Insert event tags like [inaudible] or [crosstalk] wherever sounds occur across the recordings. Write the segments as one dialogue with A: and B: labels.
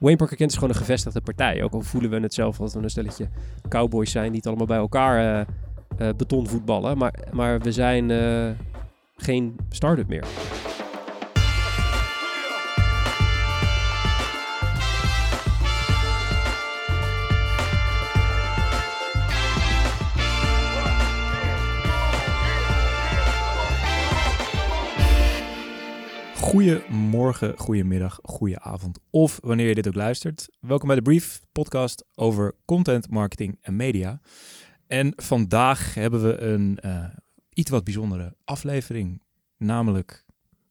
A: Wayne Parker Kent is gewoon een gevestigde partij. Ook al voelen we het zelf als we een stelletje cowboys zijn die het allemaal bij elkaar uh, uh, beton voetballen. Maar, maar we zijn uh, geen start-up meer.
B: Goedemorgen, goedemiddag, goedenavond of wanneer je dit ook luistert. Welkom bij de Brief, podcast over content, marketing en media. En vandaag hebben we een uh, iets wat bijzondere aflevering, namelijk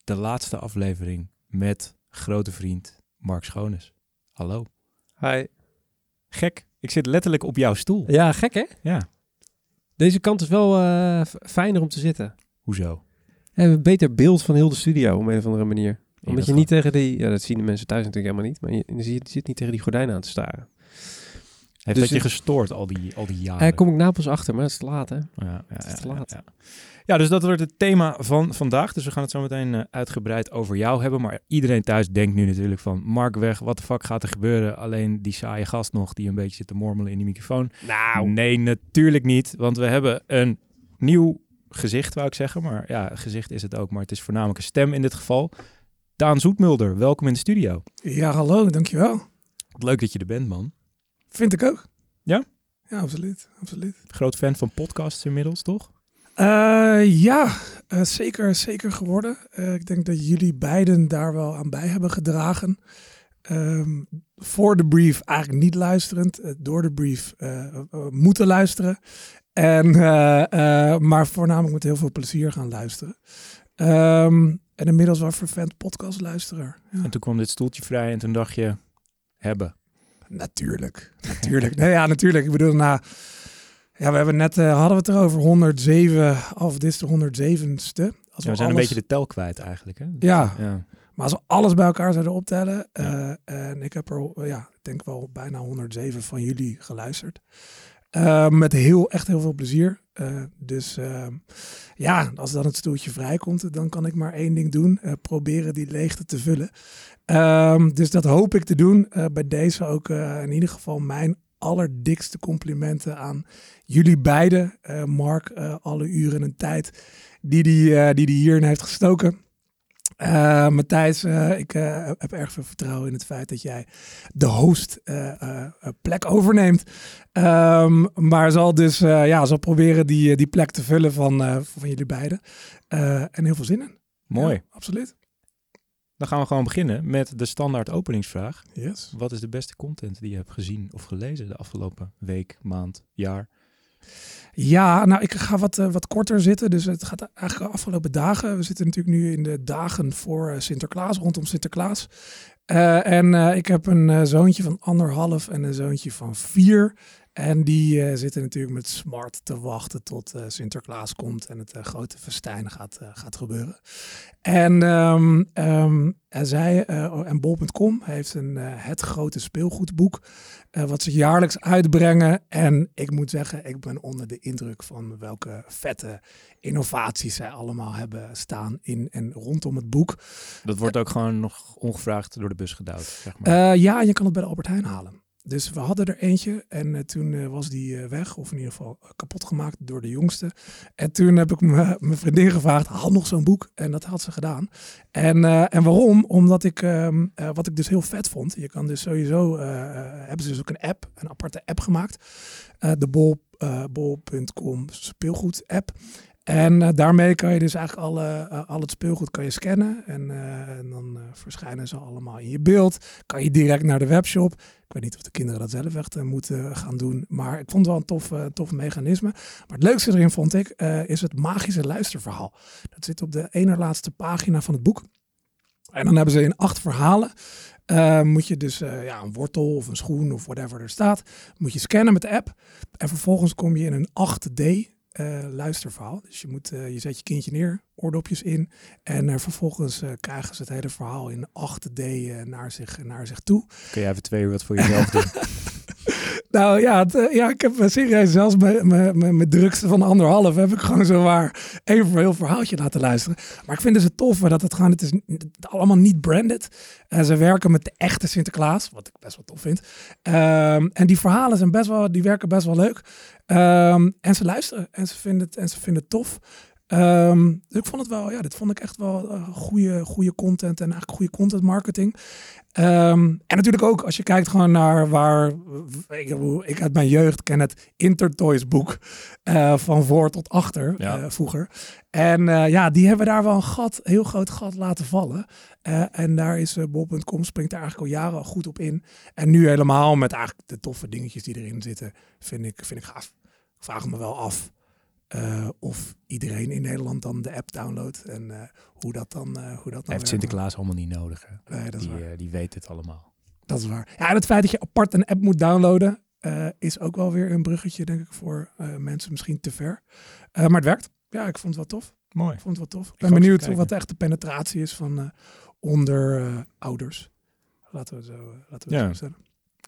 B: de laatste aflevering met grote vriend Mark Schoones. Hallo.
A: Hi.
B: Gek, ik zit letterlijk op jouw stoel.
A: Ja, gek hè?
B: Ja.
A: Deze kant is wel uh, fijner om te zitten.
B: Hoezo?
A: We hebben een beter beeld van heel de studio op een of andere manier. Omdat je niet tegen die... Ja, dat zien de mensen thuis natuurlijk helemaal niet. Maar je, je zit niet tegen die gordijnen aan te staren.
B: Heeft dus dat je gestoord al die, al die jaren?
A: Daar kom ik nou pas achter, maar het is te laat hè?
B: Ja, ja,
A: het is te laat.
B: Ja, ja, dus dat wordt het thema van vandaag. Dus we gaan het zo meteen uh, uitgebreid over jou hebben. Maar iedereen thuis denkt nu natuurlijk van... Mark weg, wat de fuck gaat er gebeuren? Alleen die saaie gast nog die een beetje zit te mormelen in die microfoon.
A: Nou.
B: Nee, natuurlijk niet. Want we hebben een nieuw gezicht, wou ik zeggen. Maar ja, gezicht is het ook. Maar het is voornamelijk een stem in dit geval. Daan Zoetmulder, welkom in de studio.
C: Ja, hallo, dankjewel.
B: Leuk dat je er bent, man.
C: Vind ik ook.
B: Ja?
C: Ja, absoluut. absoluut.
B: Groot fan van podcasts inmiddels, toch?
C: Uh, ja, uh, zeker, zeker geworden. Uh, ik denk dat jullie beiden daar wel aan bij hebben gedragen. Um, voor de brief eigenlijk niet luisterend, door de brief moeten luisteren. En, maar voornamelijk met heel veel plezier gaan luisteren. Um, en inmiddels wel vervent podcastluisteraar.
B: Ja. En toen kwam dit stoeltje vrij en toen dacht je, hebben.
C: Natuurlijk, natuurlijk. nee, ja, natuurlijk. Ik bedoel, nou, ja, we hebben net, uh, hadden we het erover, 107, of dit is de 107ste.
B: Als we, ja, we zijn alles... een beetje de tel kwijt eigenlijk. Hè?
C: Ja. ja. Maar als we alles bij elkaar zouden optellen, uh, en ik heb er, ja, ik denk wel bijna 107 van jullie geluisterd. Uh, met heel, echt heel veel plezier. Uh, dus uh, ja, als dan het stoeltje vrijkomt, dan kan ik maar één ding doen. proberen die leegte te vullen. Um, dus dat hoop ik te doen. bij deze ook in ieder geval mijn allerdikste complimenten aan jullie beiden. Mark, alle uren en tijd die die, die, die hierin heeft gestoken. Uh, Matthijs, uh, ik uh, heb erg veel vertrouwen in het feit dat jij de host plek overneemt. Um, maar zal dus ja, zal proberen die, die plek te vullen van, van jullie beiden. en heel veel zin in.
B: Mooi.
C: Ja, absoluut.
B: Dan gaan we gewoon beginnen met de standaard openingsvraag.
C: Yes.
B: Wat is de beste content die je hebt gezien of gelezen de afgelopen week, maand, jaar?
C: Ja, nou, ik ga wat, uh, wat korter zitten. Dus het gaat eigenlijk de afgelopen dagen. We zitten natuurlijk nu in de dagen voor Sinterklaas, rondom Sinterklaas. Uh, en ik heb een zoontje van anderhalf en een zoontje van vier. En die uh, zitten natuurlijk met smart te wachten tot uh, Sinterklaas komt en het uh, grote festijn gaat, gaat gebeuren. En, um, um, en zij, en bol.com heeft een, het grote speelgoedboek, wat ze jaarlijks uitbrengen. En ik moet zeggen, ik ben onder de indruk van welke vette innovaties zij allemaal hebben staan in en rondom het boek.
B: Dat wordt ook gewoon nog ongevraagd door de bus gedouwd, zeg maar.
C: ja, je kan het bij de Albert Heijn halen. Dus we hadden er eentje en uh, toen uh, was die uh, weg, of in ieder geval kapot gemaakt door de jongste. En toen heb ik mijn vriendin gevraagd, haal nog zo'n boek. En dat had ze gedaan. En, en waarom? Omdat ik, ehm, wat ik dus heel vet vond, je kan dus sowieso, hebben ze dus ook een app, een aparte app gemaakt. de bol, bol.com speelgoed app. En uh, daarmee kan je dus eigenlijk uh, al het speelgoed kan je scannen. En, en dan verschijnen ze allemaal in je beeld. Kan je direct naar de webshop. Ik weet niet of de kinderen dat zelf echt moeten gaan doen. Maar ik vond het wel een tof, tof mechanisme. Maar het leukste erin vond ik, is het magische luisterverhaal. Dat zit op de ene laatste pagina van het boek. En dan hebben ze in acht verhalen. moet je dus ja, een wortel of een schoen of whatever er staat. Moet je scannen met de app. En vervolgens kom je in een 8D uh, luisterverhaal. Dus je, moet, uh, je zet je kindje neer, oordopjes in. En uh, vervolgens krijgen ze het hele verhaal in 8D naar, zich, naar zich toe.
B: Kun jij even twee uur wat voor jezelf [laughs] doen? [laughs]
C: Nou ja, eh, ja ik heb eh, serieus zelfs met mijn- drukste van anderhalf heb ik gewoon zowaar even een heel verhaaltje laten luisteren. Maar ik vind zo tof dat het gewoon, het is allemaal niet branded. En ze werken met de echte Sinterklaas, wat ik best wel tof vind. Ehm, en die verhalen zijn best wel, die werken best wel leuk. Ehm, en ze luisteren en ze vinden het, en ze vinden het tof. Dus ik vond het wel, ja, dit vond ik echt wel eh, goede, goede content en eigenlijk goede content marketing. Ehm, en natuurlijk ook als je kijkt gewoon naar waar ik, bedoel, ik uit mijn jeugd ken het Intertoys boek eh, van voor tot achter
B: Ja.
C: eh, vroeger. En eh, ja, die hebben daar wel een gat, heel groot gat laten vallen. Eh, en daar is eh, bol.com springt daar eigenlijk al jaren al goed op in. En nu helemaal met eigenlijk de toffe dingetjes die erin zitten, vind ik, vind ik gaaf. Ik vraag me wel af eh, of iedereen in Nederland dan de app downloadt en eh, hoe dat dan, eh, hoe dat dan
B: Heeft
C: werkt.
B: Sinterklaas allemaal niet nodig. Hè?
C: Nee, dat is
B: die,
C: waar.
B: die weet het allemaal.
C: Dat is waar. Ja, en het feit dat je apart een app moet downloaden, eh, is ook wel weer een bruggetje, denk ik, voor eh, mensen misschien te ver. Eh, maar het werkt. Ja, ik vond het wel tof.
B: Mooi.
C: Ik vond het wel tof. Ik ben benieuwd wat echt de penetratie is van eh, onder eh, ouders. Laten we het zo, laten we het
B: Ja.
C: zo stellen.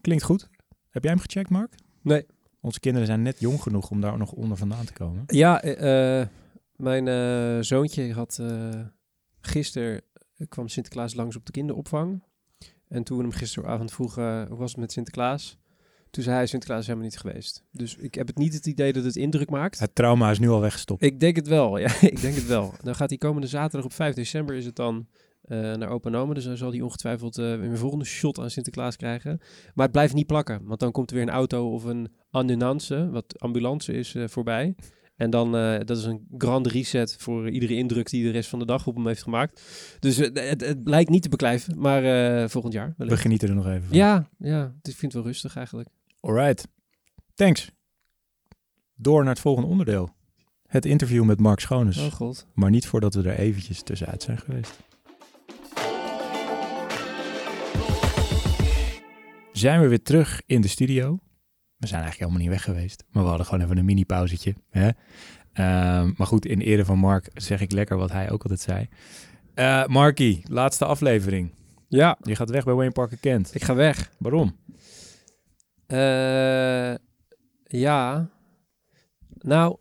B: Klinkt goed. Heb jij hem gecheckt, Mark?
A: Nee.
B: Onze kinderen zijn net jong genoeg om daar nog onder vandaan te komen.
A: Ja, eh, eh, mijn eh, zoontje had uh, gisteren kwam Sinterklaas langs op de kinderopvang. En toen we hem gisteravond vroegen hoe was het met Sinterklaas, toen zei hij Sinterklaas is helemaal niet geweest. Dus ik heb het niet het idee dat het indruk maakt.
B: Het trauma is nu al weggestopt.
A: Ik denk het wel, [laughs] ja, ik denk het wel. Dan gaat hij komende zaterdag op 5 december is het dan uh, naar Opa Nome. Dus dan zal hij ongetwijfeld uh, weer een volgende shot aan Sinterklaas krijgen. Maar het blijft niet plakken, want dan komt er weer een auto of een ambulance, wat ambulance is, uh, voorbij. En dan, dat is een grand reset voor iedere indruk die de rest van de dag op hem heeft gemaakt. Dus het, het lijkt niet te beklijven, maar volgend jaar.
B: We genieten er nog even van.
A: Ja, ja, ik vind het wel rustig eigenlijk.
B: Alright, thanks. Door naar het volgende onderdeel. Het interview met Mark Schoones.
A: Oh god.
B: Maar niet voordat we er eventjes tussenuit zijn geweest. Zijn we weer terug in de studio. We zijn eigenlijk helemaal niet weg geweest. Maar we hadden gewoon even een mini-pauzetje. Hè? Uh, maar goed, in ere van Mark zeg ik lekker wat hij ook altijd zei. Uh, Marky, laatste aflevering.
A: Ja.
B: Je gaat weg bij Wayne Parker Kent.
A: Ik ga weg.
B: Waarom?
A: Uh, ja. Nou,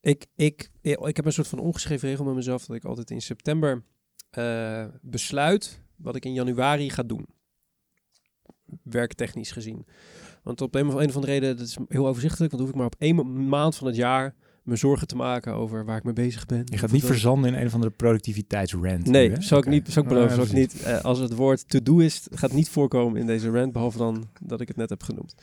A: ik, ik, ik heb een soort van ongeschreven regel met mezelf dat ik altijd in september uh, besluit wat ik in januari ga doen. Werktechnisch gezien. Want op een of andere reden, dat is heel overzichtelijk, want hoef ik maar op één maand van het jaar me zorgen te maken over waar ik mee bezig ben.
B: Je gaat niet verzanden in een of andere productiviteitsrand.
A: Nee,
B: nu,
A: zou ik niet, zou ik beloven. Zou ik niet, uh, als het woord to-do is, gaat niet voorkomen in deze rant, behalve dan dat ik het net heb genoemd.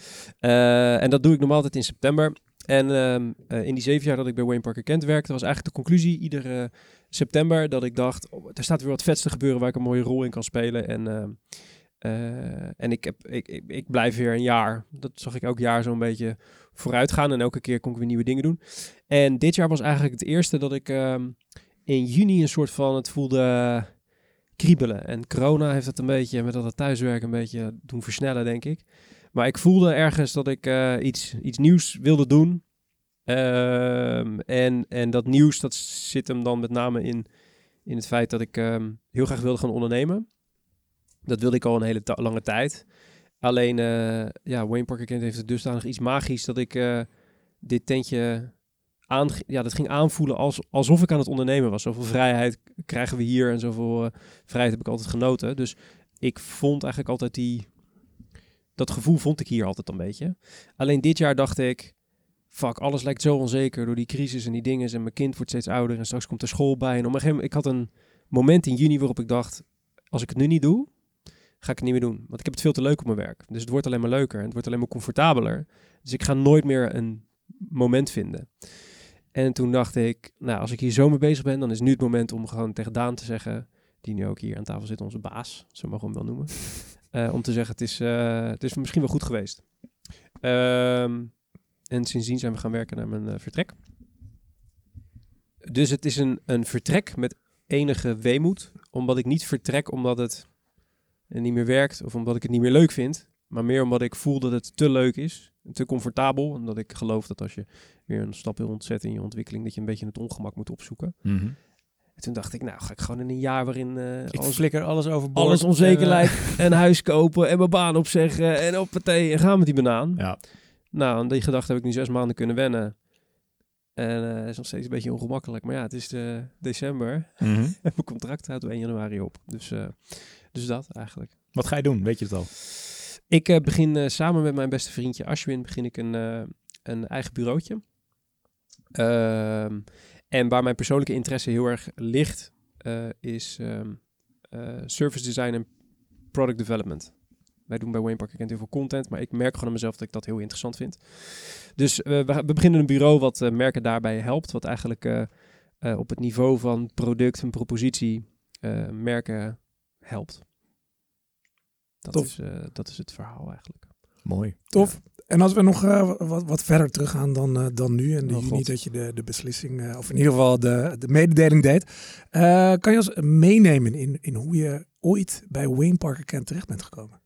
A: Uh, en dat doe ik normaal altijd in september. En um, uh, in die zeven jaar dat ik bij Wayne Parker Kent werkte, was eigenlijk de conclusie iedere september dat ik dacht, oh, er staat weer wat vets te gebeuren waar ik een mooie rol in kan spelen. En, uh, en ik, heb, ik, ik, blijf weer een jaar, dat zag ik elk jaar zo'n beetje vooruit gaan. En elke keer kon ik weer nieuwe dingen doen. En dit jaar was eigenlijk het eerste dat ik um, in juni een soort van, het voelde kriebelen. En corona heeft het een beetje, met dat het thuiswerken, een beetje doen versnellen, denk ik. Maar ik voelde ergens dat ik uh, iets, iets nieuws wilde doen. Um, en, en dat nieuws, dat zit hem dan met name in, in het feit dat ik um, heel graag wilde gaan ondernemen. Dat wilde ik al een hele lange tijd. Alleen, uh, ja, Wayne Parker Kent heeft het dusdanig iets magisch dat ik uh, dit tentje aan, ja, dat ging aanvoelen als, alsof ik aan het ondernemen was. Zoveel vrijheid krijgen we hier en zoveel uh, vrijheid heb ik altijd genoten. Dus ik vond eigenlijk altijd die, dat gevoel vond ik hier altijd een beetje. Alleen dit jaar dacht ik, fuck, alles lijkt zo onzeker door die crisis en die dingen. En mijn kind wordt steeds ouder en straks komt er school bij. En op een gegeven moment, ik had een moment in juni waarop ik dacht, als ik het nu niet doe, ga ik het niet meer doen. Want ik heb het veel te leuk op mijn werk. Dus het wordt alleen maar leuker en het wordt alleen maar comfortabeler. Dus ik ga nooit meer een moment vinden. En toen dacht ik, nou, als ik hier zo mee bezig ben, dan is nu het moment om gewoon tegen Daan te zeggen, die nu ook hier aan tafel zit, onze baas, zo mogen we hem wel noemen, uh, [laughs] om te zeggen, het is, uh, het is misschien wel goed geweest. Um, en sindsdien zijn we gaan werken naar mijn uh, vertrek. Dus het is een, een vertrek met enige weemoed, omdat ik niet vertrek omdat het niet meer werkt of omdat ik het niet meer leuk vind, maar meer omdat ik voel dat het te leuk is, te comfortabel, omdat ik geloof dat als je weer een stap wil ontzetten in je ontwikkeling, dat je een beetje het ongemak moet opzoeken.
B: Mm -hmm.
A: En toen dacht ik, nou ga ik gewoon in een jaar waarin eh,
B: Ik
A: alles,
B: flikker alles overboord.
A: alles onzeker
B: En, eh,
A: lijkt. een huis kopen en mijn baan opzeggen en op meteen en gaan met die banaan.
B: Ja.
A: Nou, aan die gedachte heb ik nu zes maanden kunnen wennen. En het is nog steeds een beetje ongemakkelijk. Maar ja, het is de december.
B: mhm. [laughs]
A: En mijn contract houdt op 1 januari op. Dus, eh, dus dat eigenlijk.
B: Wat ga je doen? Weet je het al?
A: Ik eh, begin eh, samen met mijn beste vriendje Ashwin begin ik een, eh, een eigen bureautje. Ehm, en waar mijn persoonlijke interesse heel erg ligt, is ehm, eh, service design en product development. Wij doen bij Wayne Parker Kent heel veel content, maar ik merk gewoon aan mezelf dat ik dat heel interessant vind. Dus we, we beginnen een bureau wat merken daarbij helpt, wat eigenlijk op het niveau van product en propositie merken helpt. Dat
C: Tof.
A: is, eh, dat is het verhaal eigenlijk.
B: Mooi.
C: Tof. En als we nog eh, wat, wat verder teruggaan dan, eh, dan nu en
A: Oh,
C: juni
A: God.
C: dat je de, de beslissing, eh, of in ieder geval de, de mededeling deed. eh, kan je ons meenemen in, in hoe je ooit bij Wayne Parker Kent terecht bent gekomen?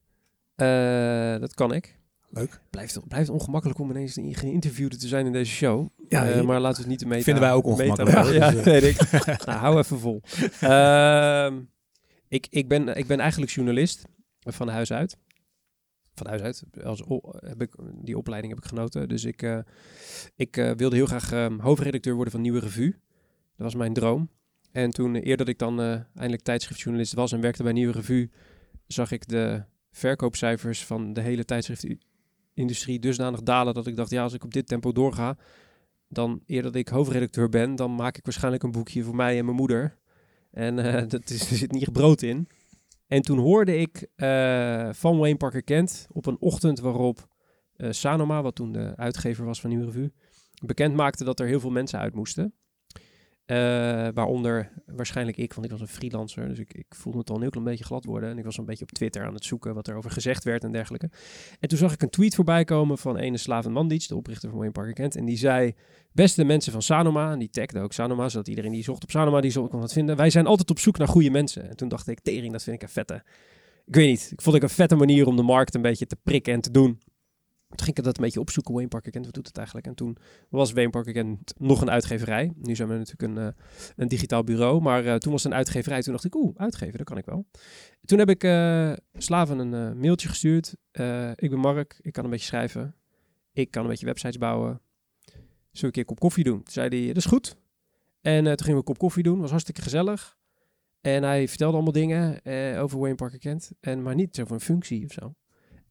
A: Eh, dat kan ik.
C: Leuk.
A: Blijft, blijft ongemakkelijk om ineens in- geïnterviewd te zijn in deze show.
C: Ja,
A: Eh, maar laten we het niet de meta...
B: Vinden wij ook
A: meta-
B: ongemakkelijk.
A: Ja,
C: Dus,
A: weet ik. [laughs] nou, hou even vol. Ehm, ik, ik, ben, ik ben eigenlijk journalist van huis uit. Van huis uit. Als, heb ik, die opleiding heb ik genoten. Dus ik, eh, ik eh, wilde heel graag ehm, hoofdredacteur worden van Nieuwe Revue. Dat was mijn droom. En toen, eh, eer dat ik dan eindelijk tijdschriftjournalist was en werkte bij Nieuwe Revue, zag ik de verkoopcijfers van de hele tijdschriftindustrie dusdanig dalen dat ik dacht, ja, als ik op dit tempo doorga, dan eer dat ik hoofdredacteur ben, dan maak ik waarschijnlijk een boekje voor mij en mijn moeder. En [laughs] dat is, er zit niet brood in. En toen hoorde ik eh, van Wayne Parker Kent op een ochtend waarop eh, Sanoma, wat toen de uitgever was van Nieuwe Revue, bekend maakte dat er heel veel mensen uit moesten. Eh, waaronder waarschijnlijk ik, want ik was een freelancer. Dus ik, ik voelde het al een heel klein beetje glad worden. En ik was een beetje op Twitter aan het zoeken wat er over gezegd werd en dergelijke. En toen zag ik een tweet voorbij komen van ene Slaven Mandic, de oprichter van Wayne Parker Kent. En die zei, beste mensen van Sanoma, en die tagde ook Sanoma, zodat iedereen die zocht op Sanoma, die kon het vinden. Wij zijn altijd op zoek naar goede mensen. En toen dacht ik, tering, dat vind ik een vette. Ik weet niet, ik vond ik een vette manier om de markt een beetje te prikken en te doen. Toen ging ik dat een beetje opzoeken, Wayne Parker Kent, wat doet het eigenlijk? En toen was Wayne Parker Kent nog een uitgeverij. Nu zijn we natuurlijk een, eh, een digitaal bureau, maar eh, toen was het een uitgeverij. Toen dacht ik, oeh, uitgeven, dat kan ik wel. Toen heb ik eh, Slaven een mailtje gestuurd. Ik ben Mark, ik kan een beetje schrijven. Ik kan een beetje websites bouwen. Zullen we een keer kop koffie doen? Toen zei hij, dat is goed. En toen gingen we een kop koffie doen, was hartstikke gezellig. En hij vertelde allemaal dingen over Wayne Parker Kent, en, maar niet over een functie of zo.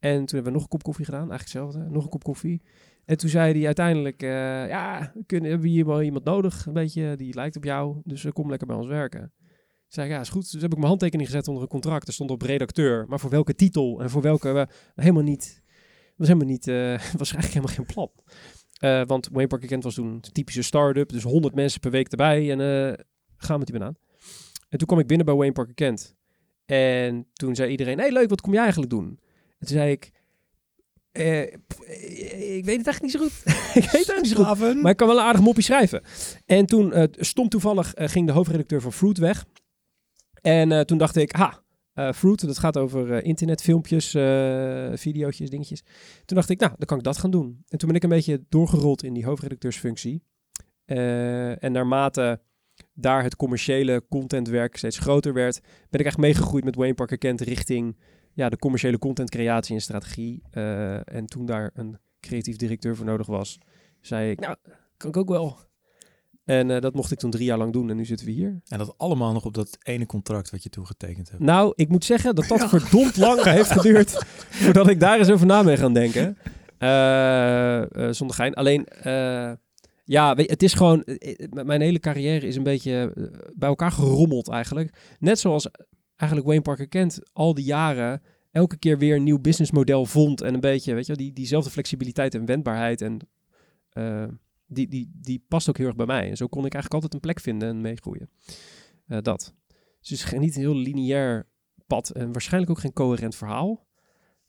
A: En toen hebben we nog een kop koffie gedaan, eigenlijk hetzelfde, nog een kop koffie. En toen zei hij uiteindelijk, eh, ja, kunnen, hebben we hier wel iemand nodig, een beetje, die lijkt op jou, dus eh, kom lekker bij ons werken. Toen zei ja, is goed. Dus heb ik mijn handtekening gezet onder een contract. Er stond op redacteur, maar voor welke titel en voor welke, eh, helemaal niet, was helemaal niet, [laughs] was eigenlijk helemaal geen plan. Want Wayne Parker Kent was toen een typische start-up, dus 100 mensen per week erbij en gaan met die banaan. En toen kwam ik binnen bij Wayne Parker Kent. En toen zei iedereen, hey leuk, wat kom jij eigenlijk doen? En toen zei ik, eh, eh, ik weet het eigenlijk niet zo goed. [laughs] [laughs] ik weet het eigenlijk niet zo goed. Maar ik kan wel een aardig moppie schrijven. En toen eh stond toevallig, eh, ging de hoofdredacteur van Fruit weg. En toen dacht ik, ha, Fruit, dat gaat over internetfilmpjes, videootjes, dingetjes. Toen dacht ik, nou, dan kan ik dat gaan doen. En toen ben ik een beetje doorgerold in die hoofdredacteursfunctie. En naarmate daar het commerciële contentwerk steeds groter werd, ben ik echt meegegroeid met Wayne Parker Kent richting ja, de commerciële contentcreatie en strategie. Eh, en toen daar een creatief directeur voor nodig was, zei ik, nou, kan ik ook wel. En eh, dat mocht ik toen drie jaar lang doen en nu zitten we hier.
B: En dat allemaal nog op dat ene contract wat je toegetekend hebt.
A: Nou, ik moet zeggen dat dat
C: Ja.
A: verdomd lang [laughs] heeft geduurd voordat ik daar eens over na ben gaan denken. Eh, zonder gein. Alleen, ja, weet je, het is gewoon, mijn hele carrière is een beetje bij elkaar gerommeld eigenlijk. Net zoals eigenlijk Wayne Parker kent, al die jaren elke keer weer een nieuw businessmodel vond en een beetje, weet je, die, diezelfde flexibiliteit en wendbaarheid en eh, die, die, die past ook heel erg bij mij. En zo kon ik eigenlijk altijd een plek vinden en meegroeien. Eh, dat. Dus het is geen- niet een heel lineair pad en waarschijnlijk ook geen coherent verhaal.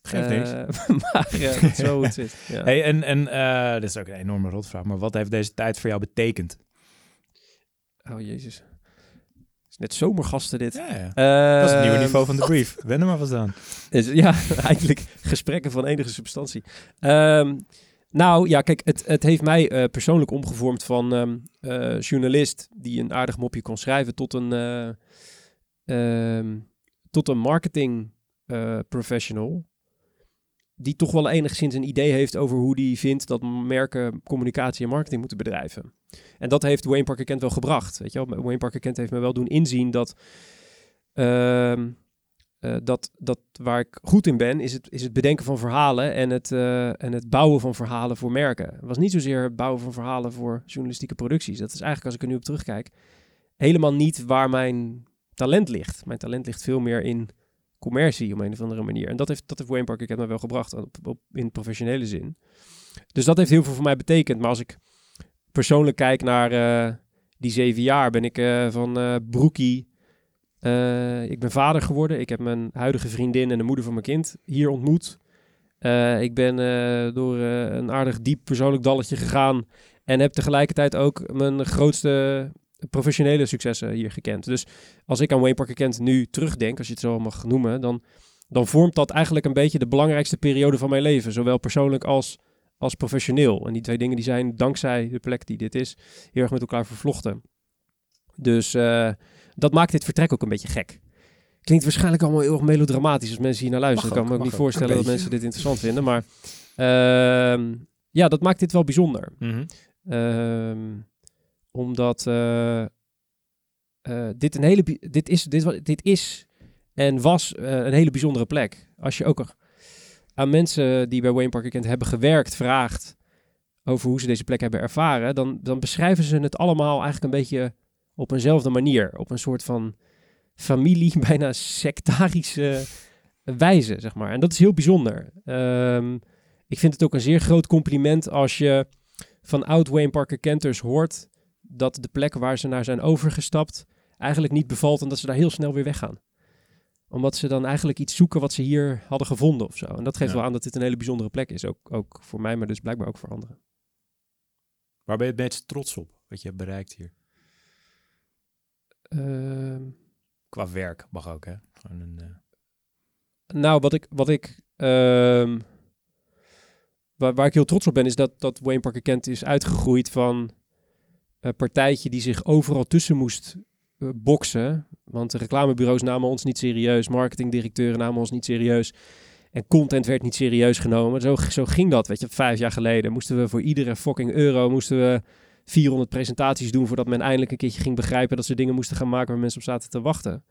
B: Geeft niks.
A: Eh, [laughs] maar eh, dat is zo het zit. [laughs] Ja.
B: Hey, en en eh, dit is ook een enorme rotvraag, maar wat heeft deze tijd voor jou betekend?
A: Oh jezus. Net zomergasten dit.
B: Ja, ja. Dat is het nieuwe niveau van de brief. Wen er maar vast aan. [laughs]
A: Is, ja, [laughs] eigenlijk gesprekken van enige substantie. Ehm, Nou ja, kijk, het, het heeft mij eh, persoonlijk omgevormd van ehm, eh, journalist die een aardig mopje kon schrijven tot een, ehm, tot een marketing professional. Die toch wel enigszins een idee heeft over hoe die vindt dat merken communicatie en marketing moeten bedrijven. En dat heeft Wayne Parker Kent wel gebracht. Weet je wel? Wayne Parker Kent heeft me wel doen inzien dat, ehm, eh, dat, dat waar ik goed in ben, is het, is het bedenken van verhalen en het, eh, en het bouwen van verhalen voor merken. Het was niet zozeer het bouwen van verhalen voor journalistieke producties. Dat is eigenlijk, als ik er nu op terugkijk, helemaal niet waar mijn talent ligt. Mijn talent ligt veel meer in commercie op een of andere manier. En dat heeft, dat heeft Wayne Parker Kent me wel gebracht op, op, in professionele zin. Dus dat heeft heel veel voor mij betekend. Maar als ik persoonlijk kijk naar eh, die zeven jaar, ben ik eh, van eh broekie. ik ben vader geworden. Ik heb mijn huidige vriendin en de moeder van mijn kind hier ontmoet. Ik ben door een aardig diep persoonlijk dalletje gegaan. En heb tegelijkertijd ook mijn grootste professionele successen hier gekend. Dus als ik aan Wayne Parker Kent nu terugdenk, als je het zo mag noemen, dan, dan vormt dat eigenlijk een beetje de belangrijkste periode van mijn leven. Zowel persoonlijk als, als professioneel. En die twee dingen die zijn dankzij de plek die dit is, heel erg met elkaar vervlochten. Dus eh, dat maakt dit vertrek ook een beetje gek. Klinkt waarschijnlijk allemaal heel erg melodramatisch als mensen hier naar luisteren. Ik kan me ook niet
C: ook.
A: voorstellen dat mensen dit interessant vinden. Maar ehm, ja, dat maakt dit wel bijzonder.
B: Mhm.
A: Ehm, omdat eh, eh, dit, een hele, dit, is, dit, dit is en was eh, een hele bijzondere plek. Als je ook aan mensen die bij Wayne Parker Kent hebben gewerkt vraagt over hoe ze deze plek hebben ervaren, dan, dan beschrijven ze het allemaal eigenlijk een beetje op eenzelfde manier. Op een soort van familie, [laughs] bijna sectarische wijze, zeg maar. En dat is heel bijzonder. Ehm, ik vind het ook een zeer groot compliment als je van oud Wayne Parker Kenters hoort dat de plek waar ze naar zijn overgestapt eigenlijk niet bevalt en dat ze daar heel snel weer weggaan. Omdat ze dan eigenlijk iets zoeken wat ze hier hadden gevonden of zo. En dat geeft
B: Ja.
A: wel aan dat dit een hele bijzondere plek is. Ook, ook voor mij, maar dus blijkbaar ook voor anderen.
B: Waar ben je het meest trots op, wat je hebt bereikt hier?
A: Ehm,
B: Qua werk mag ook, hè? Gewoon een, eh,
A: Nou, wat ik, wat ik ehm, waar, waar ik heel trots op ben, is dat, dat Wayne Parker Kent is uitgegroeid van een partijtje die zich overal tussen moest eh, boksen. Want de reclamebureaus namen ons niet serieus, marketingdirecteuren namen ons niet serieus. En content werd niet serieus genomen. Zo, zo ging dat, weet je. Vijf jaar geleden moesten we voor iedere fucking euro moesten we 400 presentaties doen voordat men eindelijk een keertje ging begrijpen dat ze dingen moesten gaan maken waar mensen op zaten te wachten.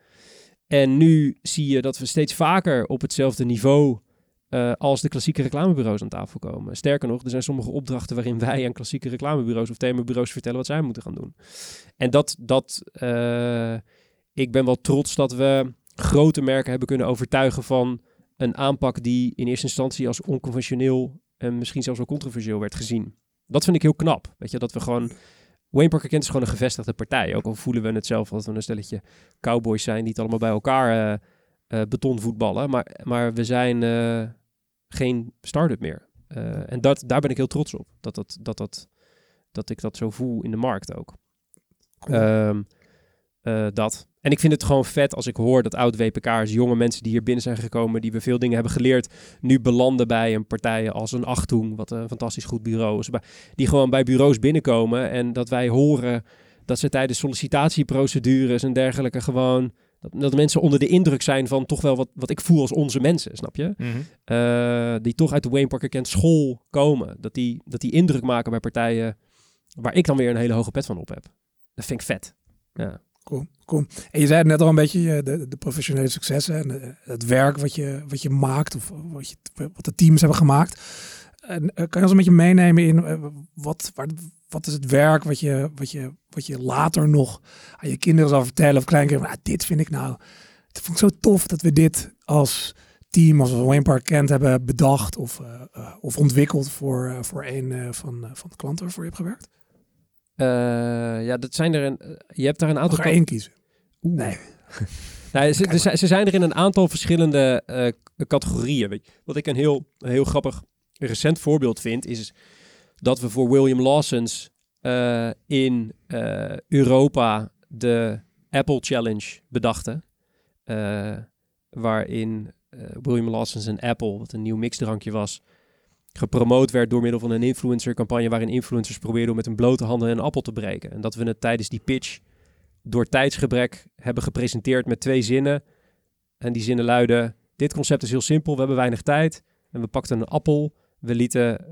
A: En nu zie je dat we steeds vaker op hetzelfde niveau eh, als de klassieke reclamebureaus aan tafel komen. Sterker nog, er zijn sommige opdrachten waarin [laughs] wij aan klassieke reclamebureaus of themabureaus vertellen wat zij moeten gaan doen. En dat, dat eh, ik ben wel trots dat we grote merken hebben kunnen overtuigen van een aanpak die in eerste instantie als onconventioneel en misschien zelfs wel controversieel werd gezien. Dat vind ik heel knap. Weet je, dat we gewoon. Wayne Parker Kent is gewoon een gevestigde partij. Ook al voelen we het zelf dat we een stelletje cowboys zijn die het allemaal bij elkaar eh, eh, betonvoetballen. Maar, maar we zijn geen start-up meer. Eh, en dat, daar ben ik heel trots op. Dat, dat, dat, dat, dat ik dat zo voel in de markt ook.
C: Cool.
A: Ehm, eh, dat. En ik vind het gewoon vet als ik hoor dat oud-WPK'ers, jonge mensen die hier binnen zijn gekomen, die we veel dingen hebben geleerd, nu belanden bij een partij als een Achtung, wat een fantastisch goed bureau is. Die gewoon bij bureaus binnenkomen en dat wij horen dat ze tijdens sollicitatieprocedures en dergelijke gewoon, dat, dat mensen onder de indruk zijn van toch wel wat, wat ik voel als onze mensen, snap je? Eh, die toch uit de Wayne Parker Kent school komen. Dat die, dat die indruk maken bij partijen waar ik dan weer een hele hoge pet van op heb. Dat vind ik vet. Ja.
C: Cool, cool. En je zei het net al een beetje, eh, de, de professionele successen en eh, het werk wat je, wat je maakt of wat, je, wat de teams hebben gemaakt. En, kan je ons een beetje meenemen in wat, waar, wat is het werk wat je, wat, je, wat je later nog aan je kinderen zal vertellen of kleinkinderen? Dit vind ik nou, het vond ik zo tof dat we dit als team, als Wayne Park Kent hebben bedacht of, eh, eh, of ontwikkeld voor, eh, voor een van, van de klanten waarvoor je hebt gewerkt.
A: Ja, dat zijn er een. Je hebt daar een
C: Mag
A: aantal.
C: er
A: kan-
C: één kiezen.
A: Oeh.
C: Nee. [laughs]
A: Nou, ze, zijn- ze zijn er in een aantal verschillende categorieën. Weet je. Wat ik een heel, een heel grappig recent voorbeeld vind, is dat we voor William Lawson's eh, in eh, Europa de Apple Challenge bedachten. Eh, waarin William Lawson's en Apple, wat een nieuw mixdrankje was, gepromoot werd door middel van een influencer-campagne waarin influencers probeerden met een blote handen een appel te breken. En dat we het tijdens die pitch door tijdsgebrek hebben gepresenteerd met twee zinnen. En die zinnen luiden: Dit concept is heel simpel, we hebben weinig tijd. En we pakten een appel. We lieten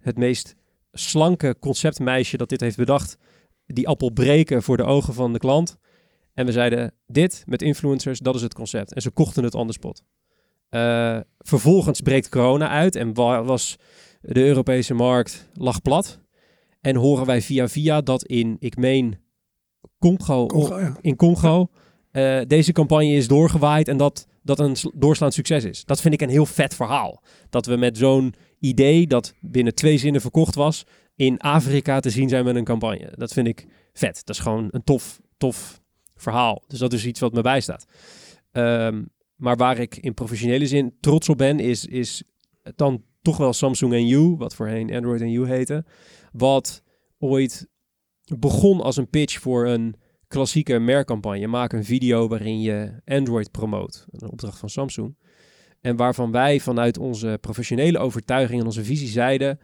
A: het meest slanke conceptmeisje dat dit heeft bedacht, die appel breken voor de ogen van de klant. En we zeiden: Dit met influencers, dat is het concept. En ze kochten het on the spot. Eh, vervolgens breekt corona uit en wa- was de Europese markt lag plat. En horen wij via via dat in, ik meen, Congo,
C: Congo, ja.
A: in Congo eh, deze campagne is doorgewaaid en dat dat een sl- doorslaand succes is. Dat vind ik een heel vet verhaal. Dat we met zo'n idee dat binnen twee zinnen verkocht was, in Afrika te zien zijn met een campagne. Dat vind ik vet. Dat is gewoon een tof, tof verhaal. Dus dat is iets wat me bijstaat. Ehm, maar waar ik in professionele zin trots op ben, is, is dan toch wel Samsung en U, wat voorheen Android en U heette. Wat ooit begon als een pitch voor een klassieke merkcampagne. Maak een video waarin je Android promoot. Een opdracht van Samsung. En waarvan wij vanuit onze professionele overtuiging en onze visie zeiden...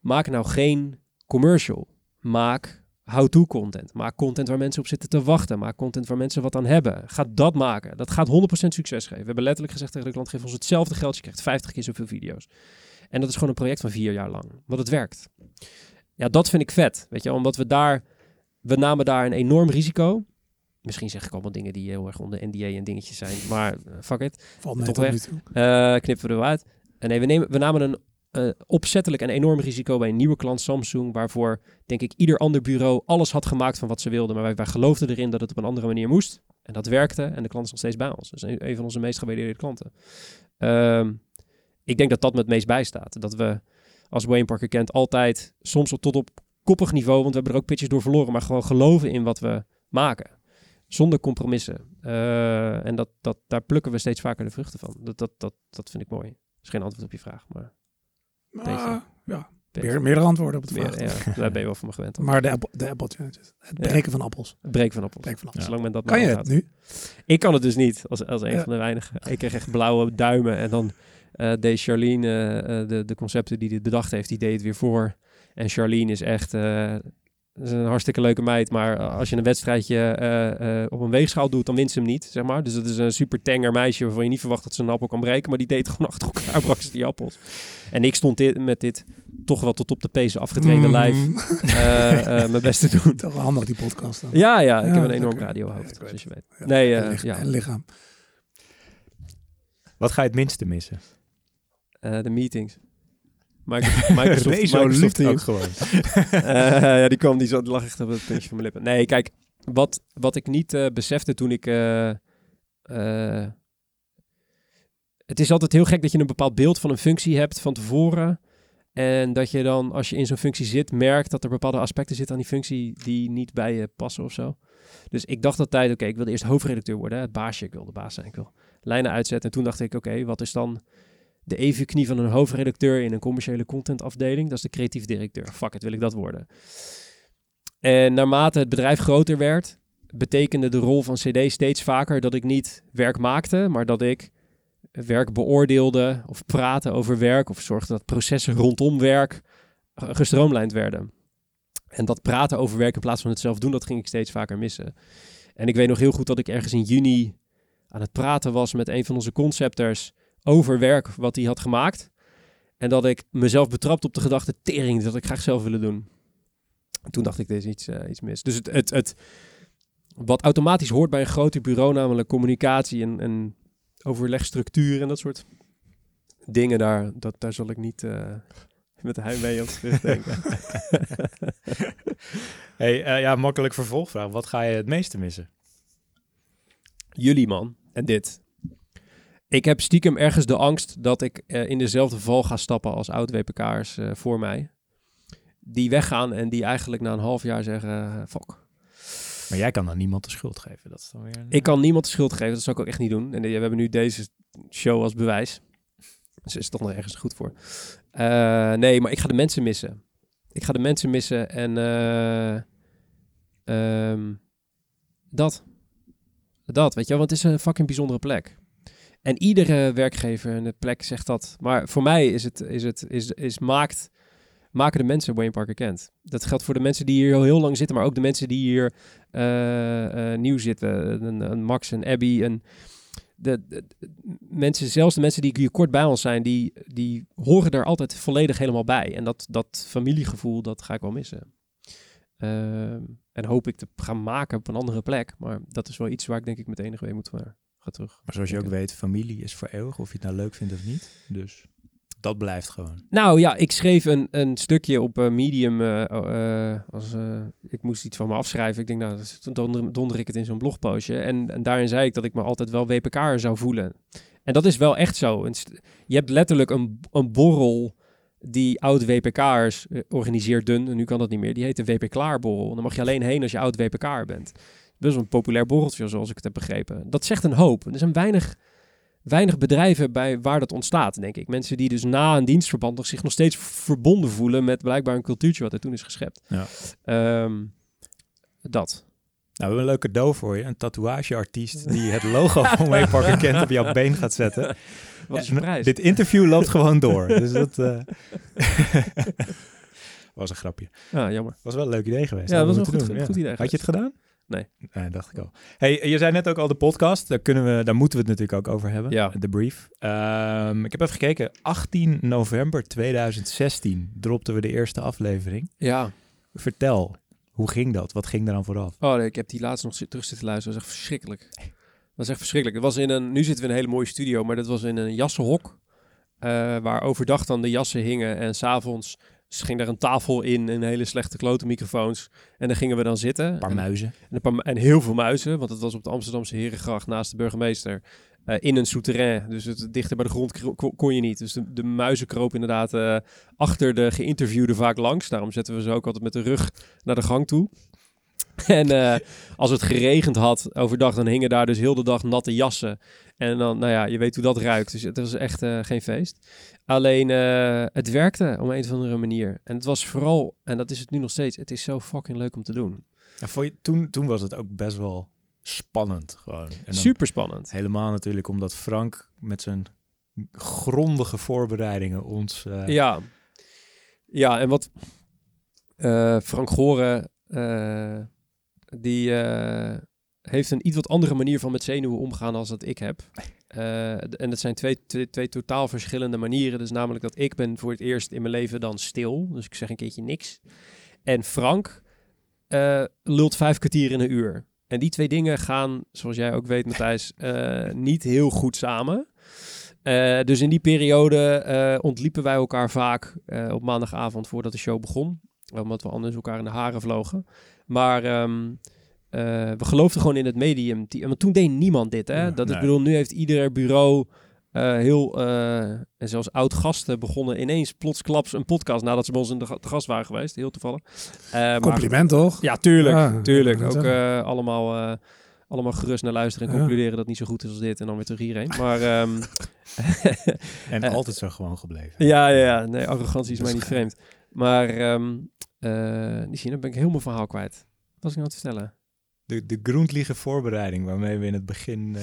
A: maak nou geen commercial. Maak how-to content. Maak content waar mensen op zitten te wachten. Maak content waar mensen wat aan hebben. Ga dat maken. Dat gaat 100% succes geven. We hebben letterlijk gezegd tegen de klant... geef ons hetzelfde geld, je krijgt 50 keer zoveel video's. En dat is gewoon een project van vier jaar lang. Want het werkt. Ja, dat vind ik vet. Weet je, omdat we daar... We namen daar een enorm risico. Misschien zeg ik allemaal dingen die heel erg onder NDA en dingetjes zijn. [laughs] Maar eh, fuck it.
C: Valt
A: Tot weg. Eh, knippen we eruit. En nee, we, nemen, we namen een eh, opzettelijk een enorm risico bij een nieuwe klant Samsung. Waarvoor, denk ik, ieder ander bureau alles had gemaakt van wat ze wilden. Maar wij, wij geloofden erin dat het op een andere manier moest. En dat werkte. En de klant is nog steeds bij ons. Dus een, een van onze meest gewaardeerde klanten. Ehm, ik denk dat dat me het meest bijstaat. Dat we als Wayne Parker Kent altijd, soms tot op koppig niveau, want we hebben er ook pitches door verloren, maar gewoon geloven in wat we maken. Zonder compromissen. Eh, en dat, dat, daar plukken we steeds vaker de vruchten van. Dat, dat, dat, dat vind ik mooi. Dat is geen antwoord op je vraag, maar
C: Ah, ja,
A: beetje.
C: meer, meerdere antwoorden op
A: Meer-
C: vraag.
A: ja, daar ben je wel van me gewend.
C: Maar de, de Apple Challenges. Het
A: Ja.
C: breken van appels.
A: Het breken van appels.
C: Breken van appels.
A: Zolang men dat
C: Kan je het nu?
A: Ik kan het dus niet, als, als een van de weinigen. Ik kreeg echt blauwe duimen. En dan eh, deed Charlene, eh, de, de concepten die dit bedacht heeft, die deed het weer voor. En Charlene is echt eh, is een hartstikke leuke meid. Maar als je een wedstrijdje eh, eh, op een weegschaal doet, dan wint ze hem niet, zeg maar. Dus dat is een super tenger meisje waarvan je niet verwacht dat ze een appel kan breken. Maar die deed gewoon [laughs] achter elkaar, brak ze die appels. En ik stond dit, met dit toch wel tot op de pezen afgetrainde
C: Mm.
A: lijf [laughs] eh, eh, mijn best te doen.
C: Toch wel handig die podcast dan.
A: Ja, ja, ik
C: Ja,
A: heb een enorm radiohoofd,
C: Ja,
A: zoals je weet.
C: Ja.
A: Nee,
C: en,
A: ja.
C: en lichaam.
B: Wat ga je het minste missen?
A: Eh, de meetings. Microsoft, [laughs] Microsoft,
B: liefde ook gewoon. [laughs]
A: Eh, ja, die kwam, die die lag echt op het puntje van mijn lippen. Nee, kijk, wat, wat ik niet eh, besefte toen ik... eh, het is altijd heel gek dat je een bepaald beeld van een functie hebt van tevoren. En dat je dan, als je in zo'n functie zit, merkt dat er bepaalde aspecten zitten aan die functie die niet bij je passen of zo. Dus ik dacht dat tijd, oké, ik wilde eerst hoofdredacteur worden, hè, het baasje, ik wil de baas zijn, ik wil lijnen uitzetten. En toen dacht ik, oké, wat is dan de evenknie van een hoofdredacteur in een commerciële contentafdeling? Dat is de creatief directeur. Fuck it, wil ik dat worden. En naarmate het bedrijf groter werd, betekende de rol van CD steeds vaker dat ik niet werk maakte, maar dat ik werk beoordeelde of praatte over werk of zorgde dat processen rondom werk gestroomlijnd werden. En dat praten over werk in plaats van het zelf doen, dat ging ik steeds vaker missen. En ik weet nog heel goed dat ik ergens in juni aan het praten was met een van onze concepters over werk wat hij had gemaakt. En dat ik mezelf betrapt op de gedachte, tering, dat ik graag zelf willen doen. En toen dacht ik, dit is iets, eh, iets mis. Dus het, het, het, wat automatisch hoort bij een groter bureau, namelijk communicatie en, en overlegstructuur en dat soort dingen, daar, dat, daar zal ik niet eh, met de heimwee op terugdenken. [laughs]
B: Hey, eh, ja, makkelijk vervolgvraag. Wat ga je het meeste missen?
A: Jullie man, en dit. Ik heb stiekem ergens de angst dat ik eh, in dezelfde val ga stappen als oud-WPK'ers eh, voor mij. Die weggaan en die eigenlijk na een half jaar zeggen, eh, fuck.
B: Maar jij kan dan niemand de schuld geven. Dat is dan weer... een-
A: Ik kan niemand de schuld geven, dat zou ik ook echt niet doen. En we hebben nu deze show als bewijs. Dus is toch nog ergens goed voor. Nee, maar ik ga de mensen missen. Ik ga de mensen missen en eh, ehm, dat. Dat, weet je wel, want het is een fucking bijzondere plek. En iedere werkgever en de plek zegt dat. Maar voor mij is het, is het, is, is maakt, maken de mensen Wayne Parker kent. Dat geldt voor de mensen die hier al heel lang zitten, maar ook de mensen die hier eh, eh, nieuw zitten. Een, een Max en Abby en de, mensen, zelfs de mensen die hier kort bij ons zijn, die, die horen er altijd volledig helemaal bij. En dat, dat familiegevoel, dat ga ik wel missen. Ehm, en hoop ik te gaan maken op een andere plek. Maar dat is wel iets waar ik denk ik met enige moet maar terug.
B: Maar zoals je ook weet, familie is voor eeuwig, of je het nou leuk vindt of niet. Dus dat blijft gewoon.
A: Nou ja, ik schreef een, een stukje op eh, Medium. eh, oh, eh, als, ik moest iets van me afschrijven. Ik denk, nou, dan donder, donder ik het in zo'n blogpostje. En, en daarin zei ik dat ik me altijd wel WPK'er zou voelen. En dat is wel echt zo. Je hebt letterlijk een, een borrel die oud-WPK'ers organiseert dun. En nu kan dat niet meer. Die heet de WP-klaarborrel. En dan mag je alleen heen als je oud-WPK'er bent. Best wel een populair borreltje, zoals ik het heb begrepen. Dat zegt een hoop. Er zijn weinig, weinig bedrijven bij waar dat ontstaat, denk ik. Mensen die dus na een dienstverband nog zich nog steeds verbonden voelen met blijkbaar een cultuurtje wat er toen is geschept.
B: Ja.
A: Ehm, dat.
B: Nou, we hebben een leuk cadeau voor je. Een tatoeageartiest die het logo [laughs] van Wayne Parker kent op jouw been gaat zetten.
A: Wat is
B: Ja,
A: de prijs?
B: Dit interview loopt gewoon door. Dus dat eh, [laughs] was een grapje.
A: Ah, jammer.
B: Was wel een leuk idee geweest.
A: Ja, dat was een goed, idee.
B: Had je het gedaan?
A: Nee.
B: Nee, dacht ik al. Hey, je zei net ook al de podcast. Daar, kunnen we, daar moeten we het natuurlijk ook over hebben.
A: Ja.
B: De brief. Ehm, ik heb even gekeken. 18 november 2016 dropten we de eerste aflevering.
A: Ja.
B: Vertel, hoe ging dat? Wat ging er dan vooraf?
A: Oh, nee, ik heb die laatst nog terug zitten luisteren. Dat was echt verschrikkelijk. Dat was echt verschrikkelijk. Het was in een, nu zitten we in een hele mooie studio, maar dat was in een jassenhok. eh, waar overdag dan de jassen hingen en s'avonds ging daar een tafel in en hele slechte klote microfoons. En dan gingen we dan zitten.
B: Een paar
A: en,
B: muizen.
A: en, een paar en heel veel muizen, want het was op de Amsterdamse Herengracht naast de burgemeester. eh, in een souterrain, dus het, dichter bij de grond kon je niet. Dus de, de muizen kropen inderdaad eh, achter de geïnterviewde vaak langs. Daarom zetten we ze ook altijd met de rug naar de gang toe. [laughs] En eh, als het geregend had overdag, dan hingen daar dus heel de dag natte jassen. En dan, nou ja, je weet hoe dat ruikt. Dus het was echt eh, geen feest. Alleen, eh, het werkte op een of andere manier. En het was vooral, en dat is het nu nog steeds, het is zo fucking leuk om te doen.
B: Ja, vond je, toen, toen was het ook best wel spannend gewoon. En
A: Super spannend.
B: Helemaal natuurlijk omdat Frank met zijn grondige voorbereidingen ons... eh,
A: Ja. Ja, en wat Frank Goren, die heeft een iets wat andere manier van met zenuwen omgaan als dat ik heb. [laughs] Eh, en dat zijn twee, twee, twee totaal verschillende manieren. Dus namelijk dat ik ben voor het eerst in mijn leven dan stil. Dus ik zeg een keertje niks. En Frank eh, lult vijf kwartier in een uur. En die twee dingen gaan, zoals jij ook weet Matthijs, eh, [laughs] niet heel goed samen. Dus in die periode ontliepen wij elkaar vaak op maandagavond voordat de show begon. Omdat we anders elkaar in de haren vlogen. Maar ehm, eh, we geloofden gewoon in het medium. Die- Want toen deed niemand dit. Hè?
B: Ja,
A: dat,
B: nee.
A: Ik bedoel, nu heeft ieder bureau eh, heel... eh, en zelfs oud-gasten begonnen ineens plotsklaps een podcast... nadat ze bij ons in de ga- te gast waren geweest. Heel toevallig. Eh, maar-
C: Compliment toch?
A: ja, tuurlijk.
C: Ja,
A: tuurlijk. Ook eh, allemaal, eh, allemaal gerust naar luisteren en
C: Ja.
A: concluderen dat het niet zo goed is als dit. En dan weer terug hierheen. Maar ehm, [laughs]
B: En altijd zo gewoon gebleven.
A: ja, ja, ja. Nee, arrogantie is mij niet vreemd. Maar ehm eh Nishina, ben ik heel mijn verhaal kwijt. Wat was ik nou aan het vertellen?
B: De, de voorbereiding waarmee we in het begin... eh,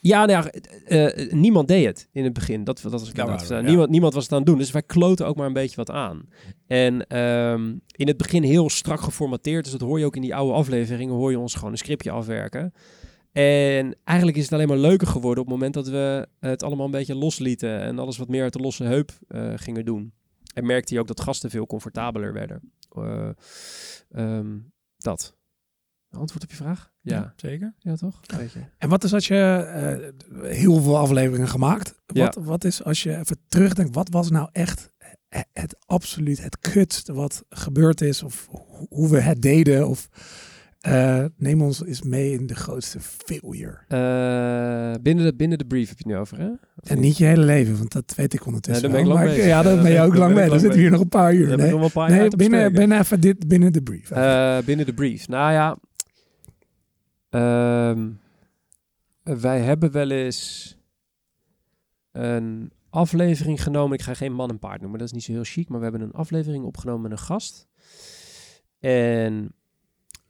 A: Ja, nou ja, eh, eh, niemand deed het in het begin. Dat, dat was ik
B: Ja,
A: aan het
B: ja.
A: Niemand, niemand was het aan het doen. Dus wij kloten ook maar een beetje wat aan. En ehm, in het begin heel strak geformateerd. Dus dat hoor je ook in die oude afleveringen. Hoor je ons gewoon een scriptje afwerken. En eigenlijk is het alleen maar leuker geworden op het moment dat we het allemaal een beetje loslieten. En alles wat meer uit de losse heup gingen doen. En merkte je ook dat gasten veel comfortabeler werden. Eh, ehm, dat. Antwoord op je vraag? Ja.
B: zeker.
A: Ja, toch? Weet je.
C: En wat is als je eh, heel veel afleveringen gemaakt? Wat, wat is als je even terugdenkt, wat was nou echt het, het absoluut het kutste wat gebeurd is? Of ho- hoe we het deden? Of eh, neem ons eens mee in de grootste failure.
A: Eh, binnen, de, binnen de brief heb je het nu over, hè? Of
C: En niet je hele leven, want dat weet ik ondertussen.
A: Ja, daar ben ik lang.
C: Ja, daar [laughs]
A: Ja,
C: ben je ook lang mee. Dan zitten we hier nog een paar uur. Nee,
A: paar
C: nee binnen, binnen even dit binnen de brief.
A: Eh, binnen de brief. Nou ja, ehm, wij hebben wel eens een aflevering genomen. Ik ga geen man en paard noemen, dat is niet zo heel chic. Maar we hebben een aflevering opgenomen met een gast. En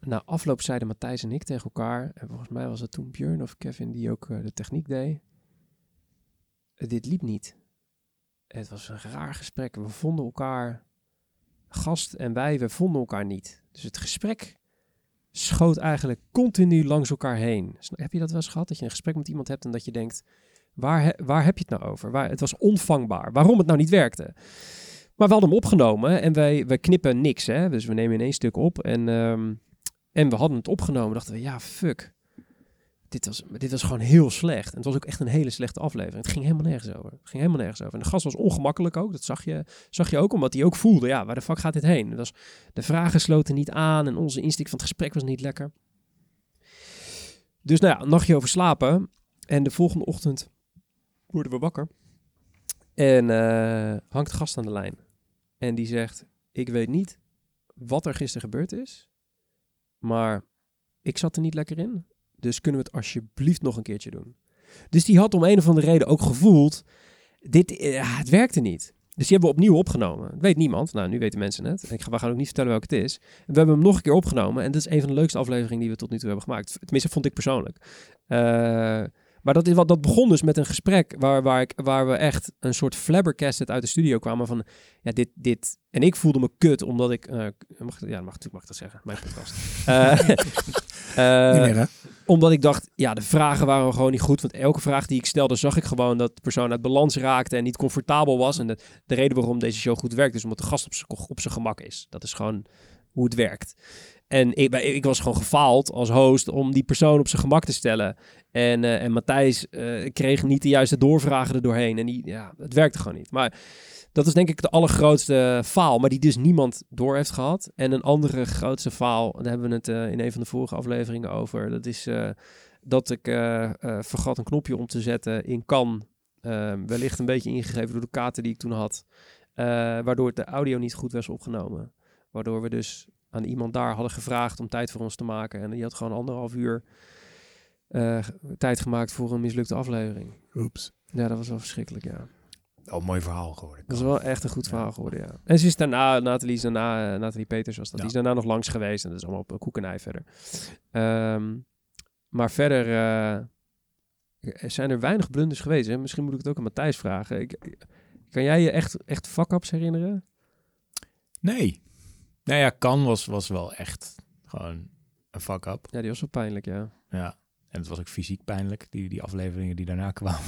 A: na afloop zeiden Matthijs en ik tegen elkaar. En volgens mij was het toen Björn of Kevin die ook eh, de techniek deed. dit liep niet. Het was een raar gesprek. We vonden elkaar, gast en wij, we vonden elkaar niet. Dus het gesprek schoot eigenlijk continu langs elkaar heen. Heb je dat wel eens gehad? Dat je een gesprek met iemand hebt en dat je denkt, waar, waar heb je het nou over? Waar, het was onvangbaar. Waarom het nou niet werkte? Maar we hadden hem opgenomen en wij, wij knippen niks. Hè? Dus we nemen in één stuk op en, ehm, en we hadden het opgenomen. Dachten we, ja, fuck. Dit was, dit was gewoon heel slecht. En het was ook echt een hele slechte aflevering. Het ging helemaal nergens over. Het ging helemaal nergens over. En de gast was ongemakkelijk ook. Dat zag je, zag je ook, omdat hij ook voelde, ja, waar de fuck gaat dit heen? Was, de vragen sloten niet aan en onze insteek van het gesprek was niet lekker. Dus nou ja, een nachtje over slapen. En de volgende ochtend worden we wakker. En eh, hangt de gast aan de lijn. En die zegt, ik weet niet wat er gisteren gebeurd is. Maar ik zat er niet lekker in. Dus kunnen we het alsjeblieft nog een keertje doen. Dus die had om een of andere reden ook gevoeld, dit, eh, het werkte niet. Dus die hebben we opnieuw opgenomen. Weet niemand. Nou, nu weten mensen het. Ik ga, we gaan ook niet vertellen welke het is. We hebben hem nog een keer opgenomen. En dat is een van de leukste afleveringen die we tot nu toe hebben gemaakt. Tenminste, vond ik persoonlijk. Eh, maar dat, is wat, dat begon dus met een gesprek waar, waar, ik, waar we echt een soort flabbergasted uit de studio kwamen van... Ja, dit, dit... En ik voelde me kut, omdat ik... eh, mag, ja, mag, mag ik dat zeggen. Mijn podcast. Eh, [laughs]
C: Niet meer?
A: Omdat ik dacht, ja, de vragen waren gewoon niet goed. Want elke vraag die ik stelde, zag ik gewoon dat de persoon uit balans raakte en niet comfortabel was. En de, de reden waarom deze show goed werkt, is omdat de gast op zijn op zijn gemak is. Dat is gewoon hoe het werkt. En ik, ik was gewoon gefaald als host om die persoon op zijn gemak te stellen. En, eh, en Matthijs eh, kreeg niet de juiste doorvragen er doorheen. En ja, het werkte gewoon niet. Maar dat is denk ik de allergrootste faal, maar die dus niemand door heeft gehad. En een andere grootste faal, daar hebben we het eh, in een van de vorige afleveringen over. Dat is eh, dat ik eh, eh, vergat een knopje om te zetten in kan. eh, wellicht een beetje ingegeven door de kaarten die ik toen had. eh, waardoor de audio niet goed was opgenomen. Waardoor we dus aan iemand daar hadden gevraagd om tijd voor ons te maken. En die had gewoon anderhalf uur eh, tijd gemaakt voor een mislukte aflevering.
C: Oeps.
A: Ja, dat was wel verschrikkelijk, ja.
B: Oh, mooi verhaal geworden.
A: Dat is wel echt een goed
B: Ja.
A: verhaal geworden, ja. En ze is daarna, Nathalie is daarna, eh, Nathalie Peters was dat,
B: Ja.
A: die is daarna nog langs geweest. En dat is allemaal op koek en ei verder. Ehm, maar verder er zijn er weinig blunders geweest. Hè? Misschien moet ik het ook aan Matthijs vragen. Ik, kan jij je echt, echt fuck-ups herinneren?
B: Nee. Nou ja, kan was, was wel echt gewoon een fuck-up.
A: Ja, die was wel pijnlijk, ja.
B: Ja. En het was ook fysiek pijnlijk, die, die afleveringen die daarna kwamen.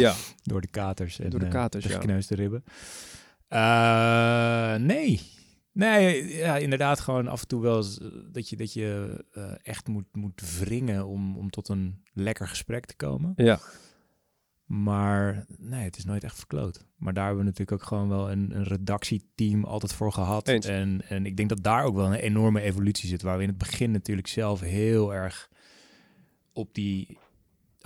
A: Ja,
B: Door de katers en
A: Door de
B: eh,
A: katers,
B: de
A: ja.
B: gekneusde ribben. Eh, nee. Nee, ja, inderdaad gewoon af en toe wel eens, eh, dat je, dat je echt moet, moet wringen om, om tot een lekker gesprek te komen.
A: ja.
B: Maar nee, het is nooit echt verkloot. Maar daar hebben we natuurlijk ook gewoon wel een, een redactieteam altijd voor gehad.
A: Eens.
B: En, en ik denk dat daar ook wel een enorme evolutie zit. Waar we in het begin natuurlijk zelf heel erg op die...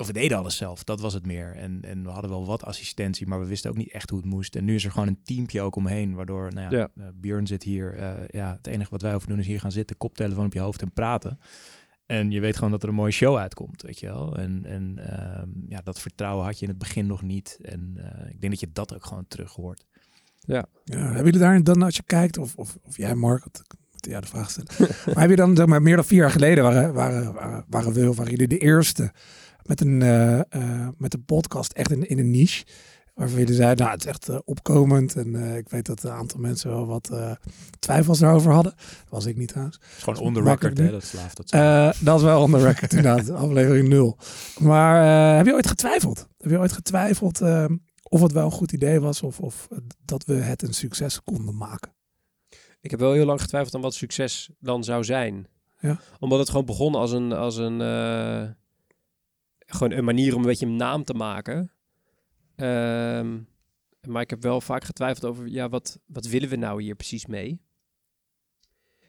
B: Of we deden alles zelf, dat was het meer. En, en we hadden wel wat assistentie, maar we wisten ook niet echt hoe het moest. En nu is er gewoon een teampje ook omheen, waardoor, nou ja,
A: Ja.
B: eh, Björn zit hier. eh, ja, het enige wat wij hoeven doen is hier gaan zitten, koptelefoon op je hoofd en praten. En je weet gewoon dat er een mooie show uitkomt, weet je wel. En, en ehm, ja, dat vertrouwen had je in het begin nog niet. En eh, ik denk dat je dat ook gewoon terug hoort.
C: Ja, hebben jullie daar dan, als je kijkt, of, of, of jij Mark, jou de vraag stellen. [laughs] maar heb je dan, zeg maar, meer dan vier jaar geleden waren, waren, waren, waren, we, waren jullie de eerste met een, eh, eh, met een podcast echt in, in een niche. Waarvan jullie zeiden, nou het is echt eh, opkomend. En eh, ik weet dat een aantal mensen wel wat eh, twijfels daarover hadden. Dat was ik niet trouwens.
B: Het is gewoon
C: Dat
B: on the record, hè, dat slaaf dat
C: Eh, dat is wel on the record [laughs] inderdaad, aflevering nul. Maar eh, heb je ooit getwijfeld? Heb je ooit getwijfeld of het wel een goed idee was of, of dat we het een succes konden maken?
A: Ik heb wel heel lang getwijfeld aan wat succes dan zou zijn.
C: Ja.
A: Omdat het gewoon begon als een, als een, eh, gewoon een manier om een beetje een naam te maken. Ehm, maar ik heb wel vaak getwijfeld over, ja, wat, wat willen we nou hier precies mee?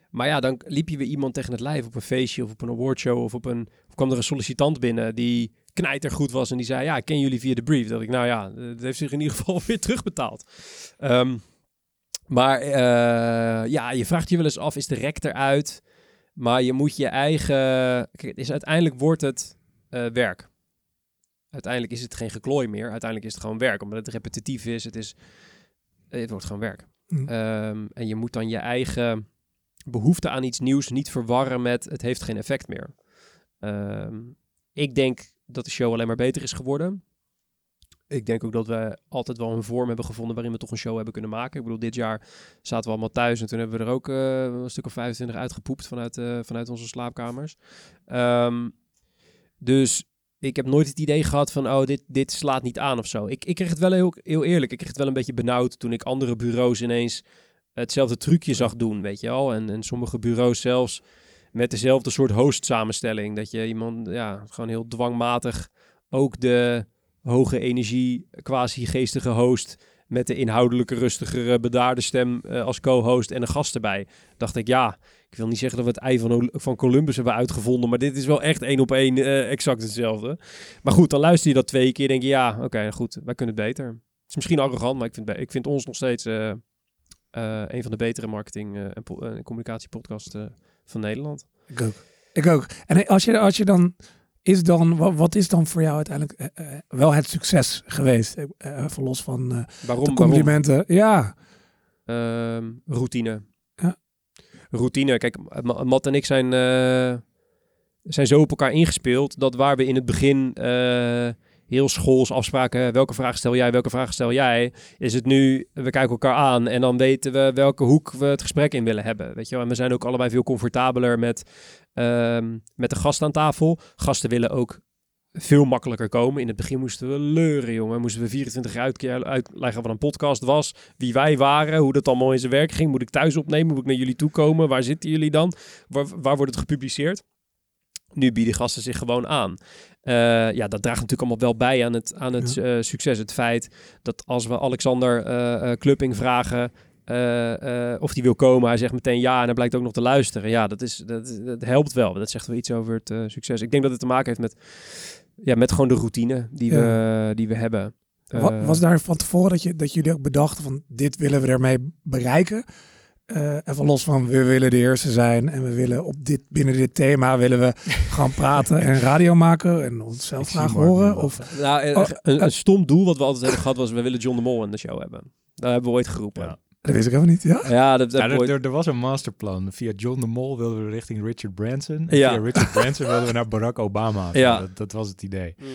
A: Maar ja, dan liep je weer iemand tegen het lijf op een feestje of op een awardshow of op een, of kwam er een sollicitant binnen die knijtergoed was en die zei, ja, ik ken jullie via de brief. Dat ik, nou ja, het heeft zich in ieder geval [laughs] weer terugbetaald. Ehm, maar eh, ja, je vraagt je wel eens af, is de rek eruit? Maar je moet je eigen... Is, uiteindelijk wordt het eh, werk. Uiteindelijk is het geen geklooi meer. Uiteindelijk is het gewoon werk. Omdat het repetitief is. Het, is, het wordt gewoon werk.
C: Hm.
A: Ehm, en je moet dan je eigen behoefte aan iets nieuws niet verwarren met het heeft geen effect meer. Ehm, ik denk dat de show alleen maar beter is geworden. ik denk ook dat we altijd wel een vorm hebben gevonden waarin we toch een show hebben kunnen maken. Ik bedoel, dit jaar zaten we allemaal thuis en toen hebben we er ook uh, een stuk of 25 uitgepoept vanuit, uh, vanuit onze slaapkamers. Um, dus ik heb nooit het idee gehad van, oh, dit, dit slaat niet aan of zo. Ik, ik kreeg het wel heel, heel eerlijk, ik kreeg het wel een beetje benauwd toen ik andere bureaus ineens hetzelfde trucje zag doen, weet je wel. En, en sommige bureaus zelfs met dezelfde soort host samenstelling. Dat je iemand, ja, gewoon heel dwangmatig ook de hoge energie, quasi geestige host met de inhoudelijke, rustigere, bedaarde stem uh, als co-host en een gast erbij. Dacht ik, ja, ik wil niet zeggen dat we het ei van, van Columbus hebben uitgevonden, maar dit is wel echt één op één uh, exact hetzelfde. Maar goed, dan luister je dat twee keer, denk je, ja, oké, goed, wij kunnen het beter. Het is misschien arrogant, maar ik vind, ik vind ons nog steeds een van de betere marketing- en, en communicatiepodcasts van Nederland.
C: Ik ook. Ik ook. En als je, als je dan is dan, wat, is dan voor jou uiteindelijk uh, wel het succes geweest? Uh, even los van waarom, de complimenten. Waarom? Ja.
A: Ehm, routine. Ja. Routine. Kijk, Matt en ik zijn, zijn zo op elkaar ingespeeld dat waar we in het begin heel schools afspraken. Welke vraag stel jij, welke vraag stel jij? Is het nu, we kijken elkaar aan en dan weten we welke hoek we het gesprek in willen hebben. Weet je wel? En we zijn ook allebei veel comfortabeler met, um, met de gast aan tafel. Gasten willen ook veel makkelijker komen. In het begin moesten we leuren, jongen. Moesten we 24 keer uitleggen wat een podcast was. Wie wij waren, hoe dat allemaal in zijn werk ging. Moet ik thuis opnemen? Moet ik naar jullie toe komen? Waar zitten jullie dan? Waar, waar wordt het gepubliceerd? Nu bieden gasten zich gewoon aan. Uh, ja, dat draagt natuurlijk allemaal wel bij aan het, aan het uh, succes. Het feit dat als we Alexander uh, Clupping vragen of die wil komen, hij zegt meteen ja en hij blijkt ook nog te luisteren. Ja, dat, is, dat, dat helpt wel. Dat zegt wel iets over het succes. Ik denk dat het te maken heeft met, ja, met gewoon de routine die, ja. we, die we hebben.
C: Was daar van tevoren dat, je, dat jullie ook bedachten van dit willen we ermee bereiken? Uh, even los van we willen de eerste zijn en we willen op dit, binnen dit thema willen we [laughs] gaan praten en radio maken en onszelf graag horen. Of,
A: nou, oh, een, een, stom doel wat we altijd hebben gehad was we willen John de Mol in de show hebben. Daar hebben we ooit geroepen. Ja.
C: Dat wist ik helemaal niet, ja?
A: Ja, dat, dat
B: ja er, er, er, was een masterplan. Via John de Mol wilden we richting Richard Branson. En ja. via Richard Branson wilden we naar Barack Obama. [laughs] Ja. Dat, dat was het idee. Mm.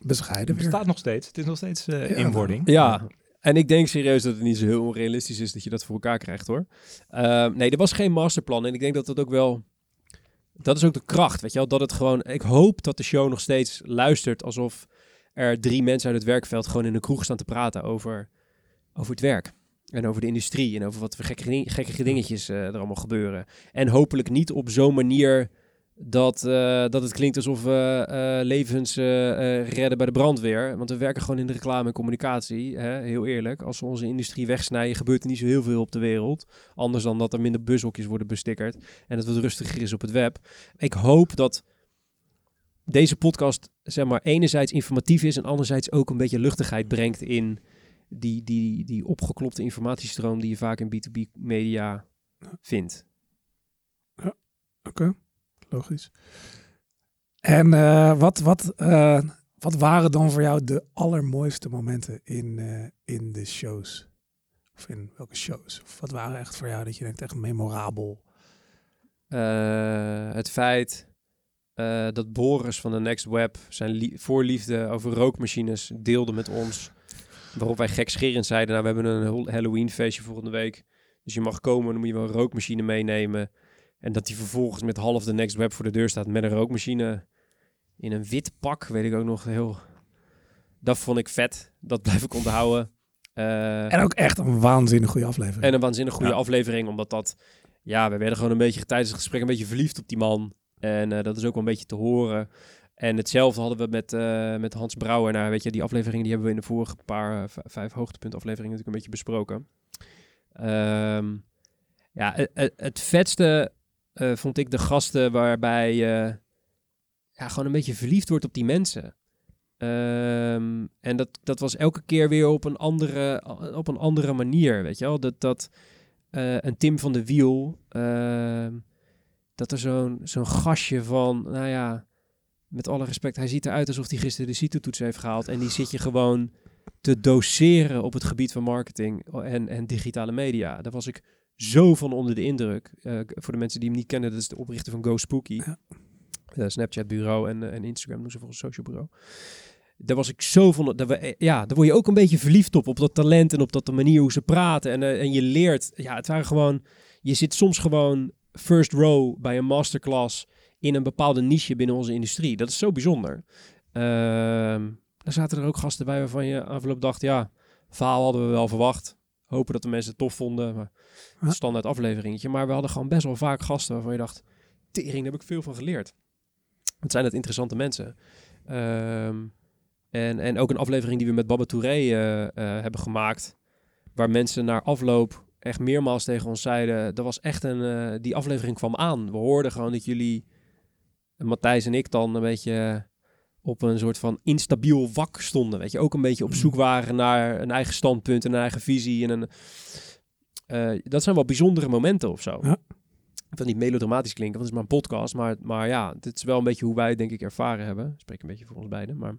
C: Bescheiden.
B: Het bestaat nog steeds. Het is nog steeds uh, ja, inwording.
A: Ja, en ik denk serieus dat het niet zo heel onrealistisch is dat je dat voor elkaar krijgt hoor. Uh, nee, er was geen masterplan. En ik denk dat dat ook wel. Dat is ook de kracht, weet je wel. Dat het gewoon. Ik hoop dat de show nog steeds luistert alsof er drie mensen uit het werkveld gewoon in een kroeg staan te praten over, over het werk. En over de industrie en over wat voor gekke, gekke dingetjes uh, er allemaal gebeuren. En hopelijk niet op zo'n manier dat, uh, dat het klinkt alsof we uh, levens redden bij de brandweer. Want we werken gewoon in de reclame en communicatie. Hè? Heel eerlijk. Als we onze industrie wegsnijden, gebeurt er niet zo heel veel op de wereld. Anders dan dat er minder bushokjes worden bestickerd. En het wat rustiger is op het web. Ik hoop dat deze podcast, zeg maar, enerzijds informatief is. En anderzijds ook een beetje luchtigheid brengt in die, die, die opgeklopte informatiestroom die je vaak in B2B media vindt.
C: Ja, oké logisch. En uh, wat, wat, uh, wat waren dan voor jou de allermooiste momenten in, uh, in de shows? Of in welke shows? Of wat waren echt voor jou dat je denkt echt memorabel?
A: het feit dat Boris van de Next Web zijn voorliefde over rookmachines deelde met ons. Waarop wij gekscherend zeiden, nou we hebben een Halloween feestje volgende week. Dus je mag komen, dan moet je wel een rookmachine meenemen. En dat hij vervolgens met half de Next Web voor de deur staat met een rookmachine in een wit pak, weet ik ook nog heel. Dat vond ik vet. Dat [laughs] blijf ik onthouden.
C: Uh, en ook echt een waanzinnig goede aflevering.
A: En een waanzinnig goede aflevering, omdat dat... Ja, we werden gewoon een beetje tijdens het gesprek een beetje verliefd op die man. En uh, dat is ook wel een beetje te horen. En hetzelfde hadden we met, uh, met Hans Brouwer. Weet je, die aflevering die hebben we in de vorige paar vijf hoogtepunt afleveringen natuurlijk een beetje besproken. Um, ja, het, het vetste uh, vond ik de gasten waarbij je ja, gewoon een beetje verliefd wordt op die mensen. Um, en dat, dat was elke keer weer op een andere, op een andere manier, weet je wel. Dat, dat een Tim van de Wiel, uh, dat er zo'n zo'n gastje van, nou ja, met alle respect, hij ziet eruit alsof hij gisteren de CITO-toets heeft gehaald. En die zit je gewoon te doseren op het gebied van marketing en, en digitale media. Daar was ik zo van onder de indruk. Uh, voor de mensen die hem niet kennen, dat is de oprichter van Go Spooky. Ja. Uh, Snapchat bureau en, uh, en Instagram doen ze voor een social bureau. daar was ik zo van, daar, we- eh, ja, daar word je ook een beetje verliefd op, op dat talent en op dat de manier hoe ze praten. En, eh, en je leert, ja, het waren gewoon, je zit soms gewoon first row bij een masterclass in een bepaalde niche binnen onze industrie. Dat is zo bijzonder. Ehm daar zaten er ook gasten bij waarvan je afgelopen dacht, ja, verhaal hadden we wel verwacht. Hopen dat de mensen het tof vonden. Maar een standaard afleveringetje. Maar we hadden gewoon best wel vaak gasten waarvan je dacht, tering, daar heb ik veel van geleerd. Het zijn het interessante mensen. Ehm, en, en ook een aflevering die we met Baba Touré eh, eh, hebben gemaakt. Waar mensen naar afloop echt meermaals tegen ons zeiden. Dat was echt een. eh, die aflevering kwam aan. We hoorden gewoon dat jullie. Matthijs en ik dan een beetje op een soort van instabiel wak stonden. Weet je, ook een beetje op zoek waren naar een eigen standpunt, een eigen visie. En een, eh, dat zijn wel bijzondere momenten of zo.
C: Ja.
A: Ik wil niet melodramatisch klinken, want het is maar een podcast. Maar, maar ja, dit is wel een beetje hoe wij het denk ik ervaren hebben. Ik spreek een beetje voor ons beiden. Maar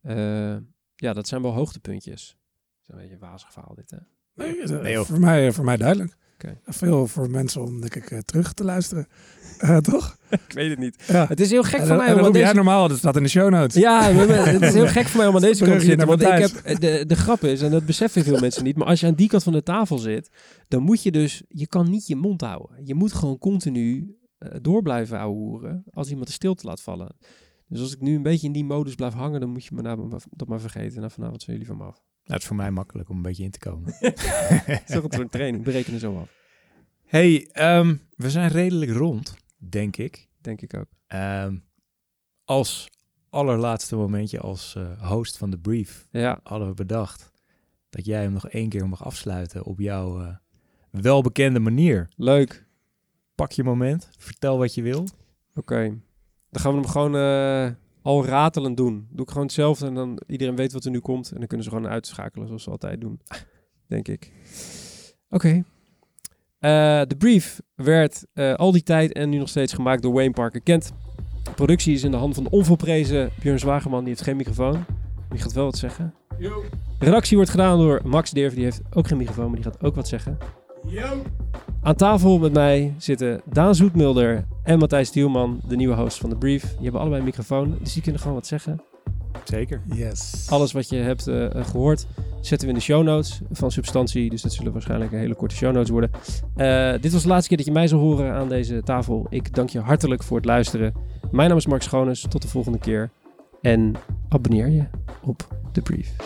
A: eh, ja, dat zijn wel hoogtepuntjes. Het is een beetje een wazig verhaal dit, hè?
C: Nee, eh,
B: Nee,
C: voor, mij, voor mij duidelijk.
A: Oké.
C: Veel voor mensen om denk ik eh, terug te luisteren. Eh, [laughs] toch?
A: Ik weet het niet.
C: Ja.
A: Het is heel gek
C: En,
A: voor mij om
C: roep jij
A: deze...
C: normaal, dat staat in de show notes.
A: Ja, het is heel [laughs] gek voor mij om aan deze kant te zitten. Want ik heb, de, de grap is, en dat beseffen veel mensen niet, maar als je aan die kant van de tafel zit, dan moet je dus, je kan niet je mond houden. Je moet gewoon continu eh, door blijven ouwehoeren als iemand de stilte laat vallen. Dus als ik nu een beetje in die modus blijf hangen, dan moet je me nou dat maar vergeten. En vanavond zijn jullie van me af.
B: Nou, het is voor mij makkelijk om een beetje in te komen.
A: Toch een soort training, berekenen zo af.
B: hey, ehm, we zijn redelijk rond, denk ik.
A: Denk ik ook.
B: Ehm, als allerlaatste momentje als eh, host van de brief
A: Ja,
B: hadden we bedacht dat jij hem nog één keer mag afsluiten op jouw eh, welbekende manier.
A: leuk.
B: Pak je moment, vertel wat je wil.
A: Oké. Dan gaan we hem gewoon eh, al ratelend doen. Doe ik gewoon hetzelfde en dan iedereen weet wat er nu komt. En dan kunnen ze gewoon uitschakelen zoals ze altijd doen. Denk ik. Oké. Eh, de brief werd eh, al die tijd en nu nog steeds gemaakt door Wayne Parker Kent. De productie is in de hand van de onvolprezen Björn Zwageman. Die heeft geen microfoon. Die gaat wel wat zeggen. De redactie wordt gedaan door Max Deerf. Die heeft ook geen microfoon, maar die gaat ook wat zeggen. Aan tafel met mij zitten Daan Zoetmulder en Matthijs Tielman, de nieuwe host van de Brief. Die hebben allebei een microfoon, dus die kunnen gewoon wat zeggen.
B: Zeker.
C: Yes.
A: Alles wat je hebt eh, gehoord zetten we in de show notes van Substantie. Dus dat zullen waarschijnlijk een hele korte show notes worden. Eh, dit was de laatste keer dat je mij zal horen aan deze tafel. Ik dank je hartelijk voor het luisteren. Mijn naam is Mark Schoones. Tot de volgende keer. En abonneer je op de Brief.